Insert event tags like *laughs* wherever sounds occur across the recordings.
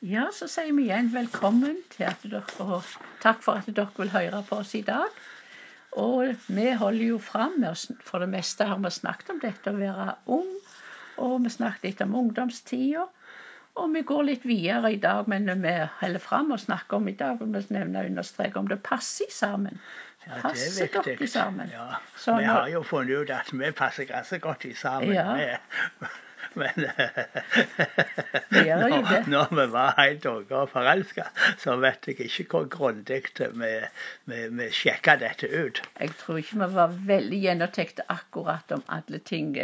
Ja, så sier vi igjen velkommen til at dere, og takk for at dere vil høre på oss i dag. Og vi holder jo fram med oss, for det meste har vi snakket om dette å være ung, og vi snakket litt om ungdomstida. Og vi går litt videre i dag, men vi holder fram og snakker om i dag, vi nevne og understreke om det passer sammen. Ja, det Passer er dere sammen? Ja. Så vi har jo funnet ut at vi passer ganske godt i sammen. Ja. Men når, når vi var helt unge og forelska, så vet jeg ikke hvor grundig vi sjekka dette ut. Jeg tror ikke vi var veldig gjennomtenkte akkurat om alle ting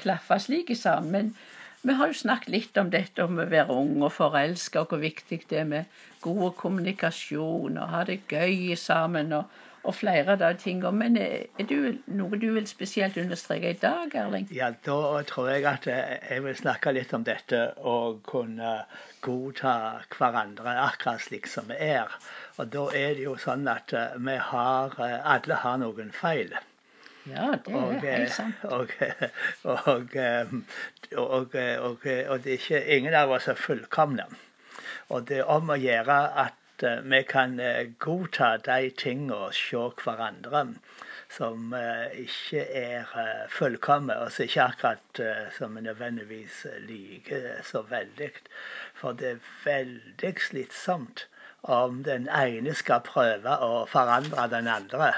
klaffa slik sammen. Men vi har jo snakket litt om dette om å være ung og forelska, og hvor viktig det er med god kommunikasjon og ha det gøy sammen. og og flere av de tingene. Men er det noe du vil spesielt understreke i dag, Erling? Ja, da tror jeg at eh, jeg vil snakke litt om dette å kunne godta hverandre akkurat slik som vi er. Og da er det jo sånn at eh, vi har eh, Alle har noen feil. Ja, det er eh, helt sant. og, og, eh, eh, eh, og det er ikke ingen av oss er fullkomne. Og det er om å gjøre at eh, vi kan eh, godta de tingene og se hverandre som eh, ikke er fullkomne, og som ikke akkurat som vi nødvendigvis liker så veldig. For det er veldig slitsomt om den ene skal prøve å forandre den andre.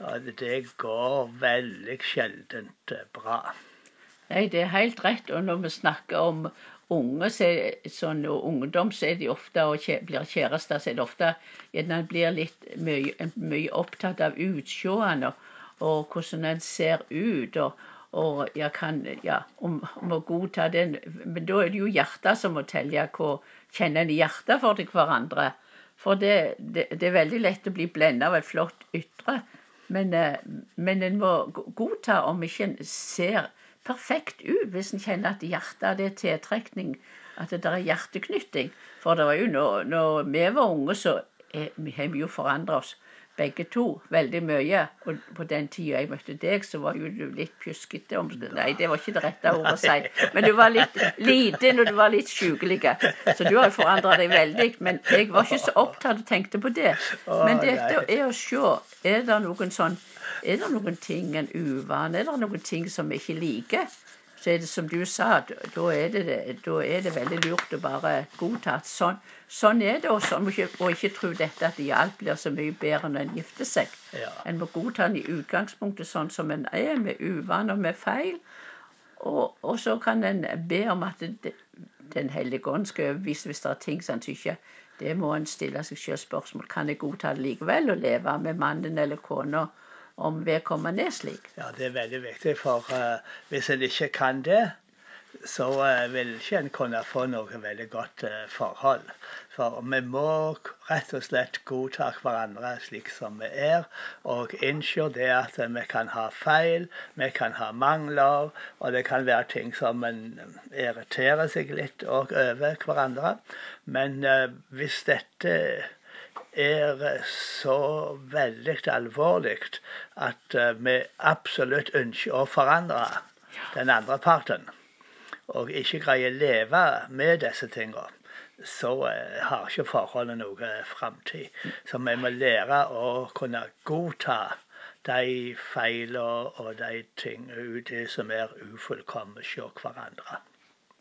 Og det går veldig sjeldent bra. Nei, det er helt rett. Og når vi snakker om unge, så sånn, og ungdom, så er de ofte, og kje, blir kjærester, så er det ofte gjerne en blir litt mye, mye opptatt av utseendet og, hvordan en ser ut. og og jeg kan, ja, om, om å godta den. Men da er det jo hjertet som må telle. Hva kjenner en hjertet for til hverandre? For det, det, det er veldig lett å bli blenda av et flott ytre. Men, eh, men en må godta om ikke en ser perfekt ut, hvis en kjenner at hjertet det er tiltrekning, at det der er hjerteknytting. For det var jo når, når vi var unge, så har vi jo forandra oss begge to veldig mye. Og på den tida jeg møtte deg, så var jo du litt pjuskete. Om, nei, det var ikke det rette ordet å si. Men du var litt liten, og du var litt sjukelig. Så du har jo forandra deg veldig. Men jeg var ikke så opptatt og tenkte på det. Men dette er å se Er det noen sånn Er det noen ting en uvane? Er det noen ting som vi ikke liker? Så er det som du sa, da er det, da er det veldig lurt å bare godta at sånn, sånn er det, og, sånn, og ikke tro dette at alt blir så mye bedre når en gifter seg. Ja. En må godta den i utgangspunktet sånn som en er, med uvaner og med feil. Og, og så kan en be om at det, Den hellige ånd skal overbevise hvis det er ting som en ikke Det må en stille seg selv spørsmål. Kan jeg godta det likevel, og leve med mannen eller kona om vedkommende er slik? Ja, det er veldig viktig, for uh, hvis en ikke kan det, så uh, vil ikke en kunne få noe veldig godt uh, forhold. For vi må rett og slett godta hverandre slik som vi er, og innse det at vi kan ha feil, vi kan ha mangler, og det kan være ting som en irriterer seg litt over hverandre. Men uh, hvis dette er så veldig alvorlig at eh, vi absolutt ønsker å forandre den andre parten, og ikke greier å leve med disse tingene, så eh, har ikke forholdet noe framtid. Så vi må lære å kunne godta de feilene og de det som er ufullkomne hos hverandre.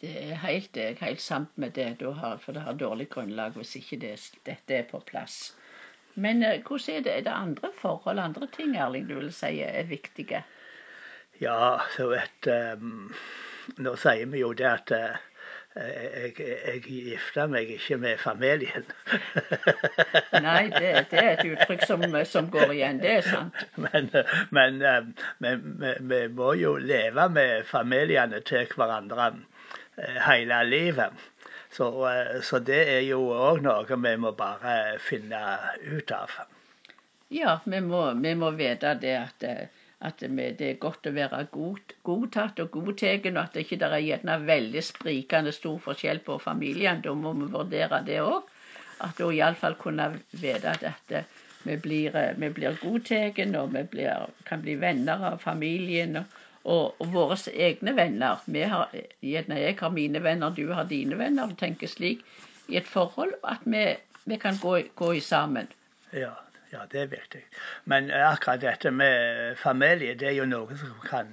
Det er helt, jeg er helt sant med det, har, for det har dårlig grunnlag hvis ikke det, dette er på plass. Men eh, hvordan er det, er det andre forhold, andre ting, Erling, du vil si er viktige? Ja, så vet um, Nå sier vi jo det at uh, jeg, jeg gifter meg ikke med familien. *laughs* Nei, det, det er et uttrykk som, som går igjen, det er sant. Men, men, men vi, vi må jo leve med familiene til hverandre hele livet. Så, eh, så det er jo òg noe vi må bare finne ut av. Ja, vi må, vi må vite det at, eh, at det er godt å være god, godtatt og godtatt, og at det ikke er gjerne veldig sprikende stor forskjell på familien. Da må vi vurdere det òg. At hun iallfall kunne vite at, eh, vi blir, eh, vi blir godtatt, og vi blir, kan bli venner av familien. og og, og våre egne venner. Har, jeg har mine venner, du har dine venner. og tenker slik. i et forhold, at vi, vi kan gå, gå i sammen. Ja, ja, det er viktig. Men akkurat dette med familie, det er jo noe som kan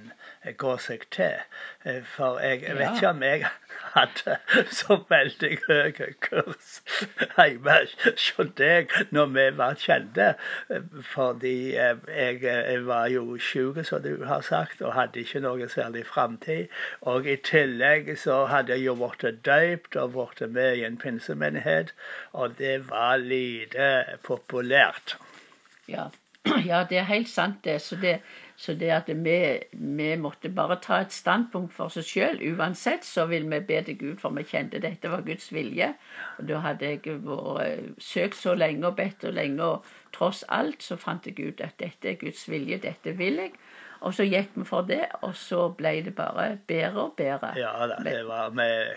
gå seg til. Eh, For jeg vet ikke om jeg *laughs* hadde så veldig høy kurs *laughs* hjemme hos deg når vi var kjente. Eh, Fordi eh, jeg, jeg var jo sjuk, som du har sagt, og hadde ikke noe særlig framtid. Og i tillegg så hadde jeg jo blitt døypt og blitt med i en pinsemenighet, og det var lite populært. Ja. *clears throat* ja, det er helt sant, det. Så det, så det at vi, vi måtte bare ta et standpunkt for oss sjøl. Uansett så vil vi be til Gud, for vi kjente dette var Guds vilje. Og da hadde jeg vært, søkt så lenge og bedt og lenge, og tross alt så fant jeg ut at dette er Guds vilje, dette vil jeg. Og så gikk vi for det, og så ble det bare bedre og bedre. Ja da, det var med,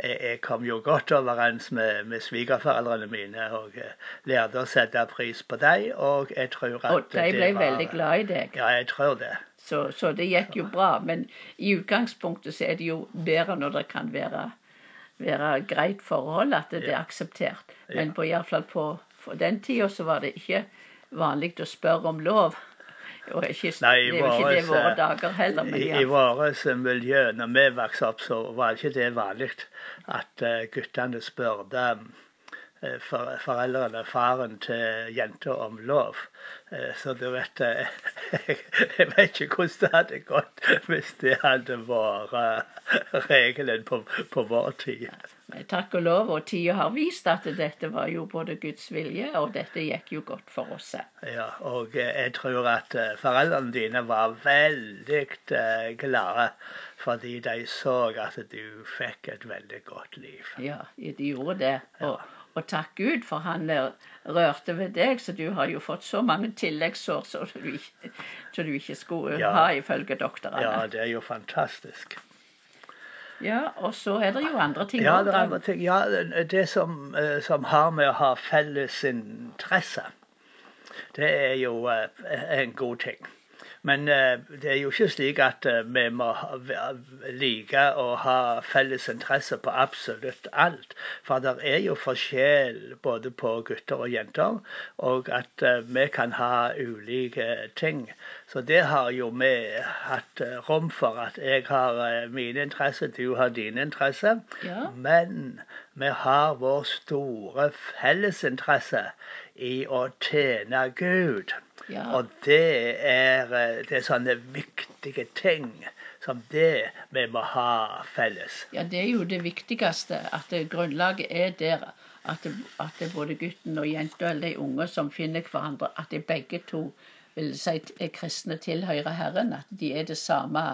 jeg, jeg kom jo godt overens med, med svigerforeldrene mine og eh, lærte å sette pris på dem. Og jeg tror at Og de ble det var, veldig glad i deg. Ja, jeg tror det. Så, så det gikk jo bra. Men i utgangspunktet så er det jo bedre når det kan være, være greit forhold, at det er akseptert. Men på, i alle fall på for den tida så var det ikke vanlig å spørre om lov. Og ikke, Nei, det er jo ikke det i våre dager heller. Men I, ja. i våre miljø, når vi vokste opp, så var ikke det vanlig at eh, guttene spurte eh, for, foreldrene, faren til jenta, om lov. Eh, Så du vet jeg, *laughs* jeg vet ikke hvordan det hadde gått hvis det hadde vært regelen på, på vår tid. Takk og lov, og tida har vist at dette var jo både Guds vilje, og dette gikk jo godt for oss. Ja, og eh, jeg tror at eh, foreldrene dine var veldig eh, glade fordi de så at du fikk et veldig godt liv. Ja, de gjorde det. Og, og takk Gud, for han rørte ved deg, så du har jo fått så mange tilleggsår som du du ikke skulle Ja. ha, ifølge doktorene. Ja, det er jo fantastisk. Ja, og så er det jo andre ting Ja, det er andre ting. Ja, det som, eh, som har med å ha felles interesse, det er jo eh, en god ting. Men eh, det er jo ikke slik at vi må like å ha felles interesse på absolutt alt. For det er jo forskjell både på gutter og jenter, og at vi kan ha ulike ting. Så det har jo vi hatt rom for. At jeg har eh, mine interesser, du har dine interesser. Ja. Men vi har vår store fellesinteresse i å tjene Gud. Ja. Og det er, eh, det er sånne viktige ting som det vi må ha felles. Ja, det er jo det viktigste. At det, grunnlaget er der. At, at det både gutten og jenta eller de unge som finner hverandre, at de begge to vil si er kristne, tilhører Herren. At de er det samme,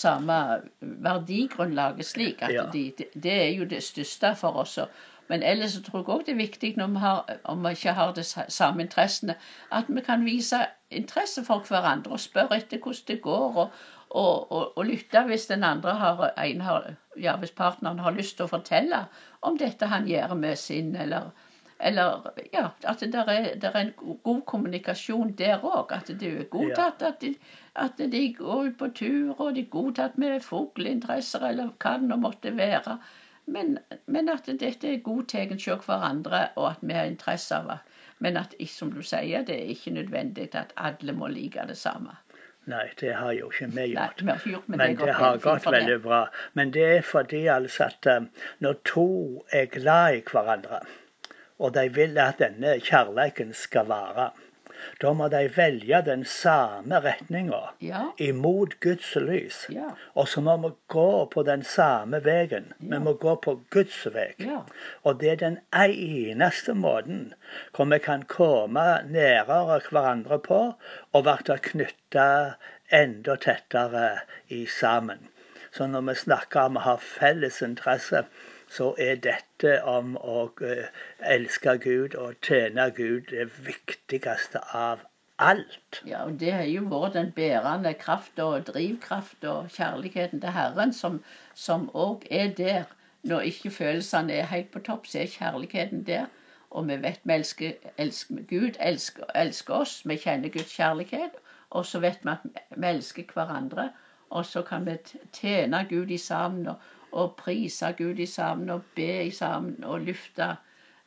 samme verdigrunnlaget slik. At Ja. de, det, det er jo det største for oss. Men ellers så tror jeg òg det er viktig når vi har, om vi ikke har de samme interessene, at vi kan vise interesse for hverandre og spørre etter hvordan det går. og og, og, og lytte hvis den andre har, en har, ja, hvis partneren har lyst til å fortelle om dette han gjør med sin, eller, eller ja, at det der er, der er en god kommunikasjon der òg. At det er godtatt at de, at de går ut på tur, og de er godtatt med fugleinteresser, eller hva det nå måtte være. Men, men at dette er godtatt hos hverandre, og at vi har interesse av det. Men at, som du sier, det er ikke nødvendig at alle må like det samme. Nei, det har jo ikke vi gjort. Nei, vi har gjort men, Men det, det har gått veldig bra. Men det er fordi altså at eh, når to er glad i hverandre, og de vil at denne kjærleiken skal vare, da må de velge den samme retninga Ja, imot Guds lys. ja, Og så må vi gå på den samme veien. Vi må gå på Guds vei. ja. Og det er den eneste måten hvor vi kan komme nærere hverandre på og bli knytta enda tettere i sammen. Så når vi snakker om å ha felles interesse, så er dette om å eh, elske Gud og tjene Gud det viktigste av alt. ja. Og det har jo vært den bærende kraft og drivkraft og kjærligheten til Herren som òg er der. Når ikke følelsene er helt på topp, så er kjærligheten der. Og vi vet vi elsker, elsker Gud elsker, elsker oss. Vi kjenner Guds kjærlighet. Og så vet vi at vi elsker hverandre. Og så kan vi tjene Gud i sammen og, og prise Gud i sammen og be i sammen og løfte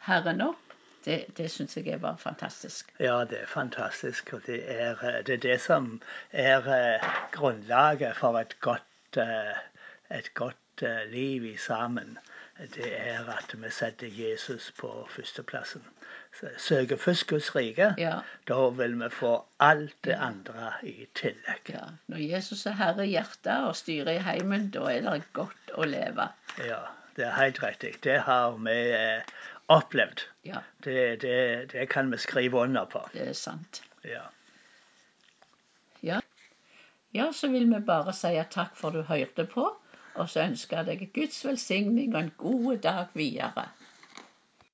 Herren opp, det, det syns jeg var fantastisk. Ja, det er fantastisk. Og det er eh, det, er det som er eh, grunnlaget for et godt, eh, et godt liv i sammen. Det er at vi setter Jesus på førsteplassen. Søker først Guds rike. Ja. Da vil vi få alt det andre i tillegg. Ja. Når Jesus er herre i hjertet og styrer i heimen, da er det godt å leve. Ja, det er helt riktig. Det har vi opplevd. Ja. Det, det, det, kan vi skrive under på. Det er sant. Ja. ja. Ja, så vil vi bare si takk for du hørte på, og så ønsker jeg deg Guds velsigning og en god dag videre.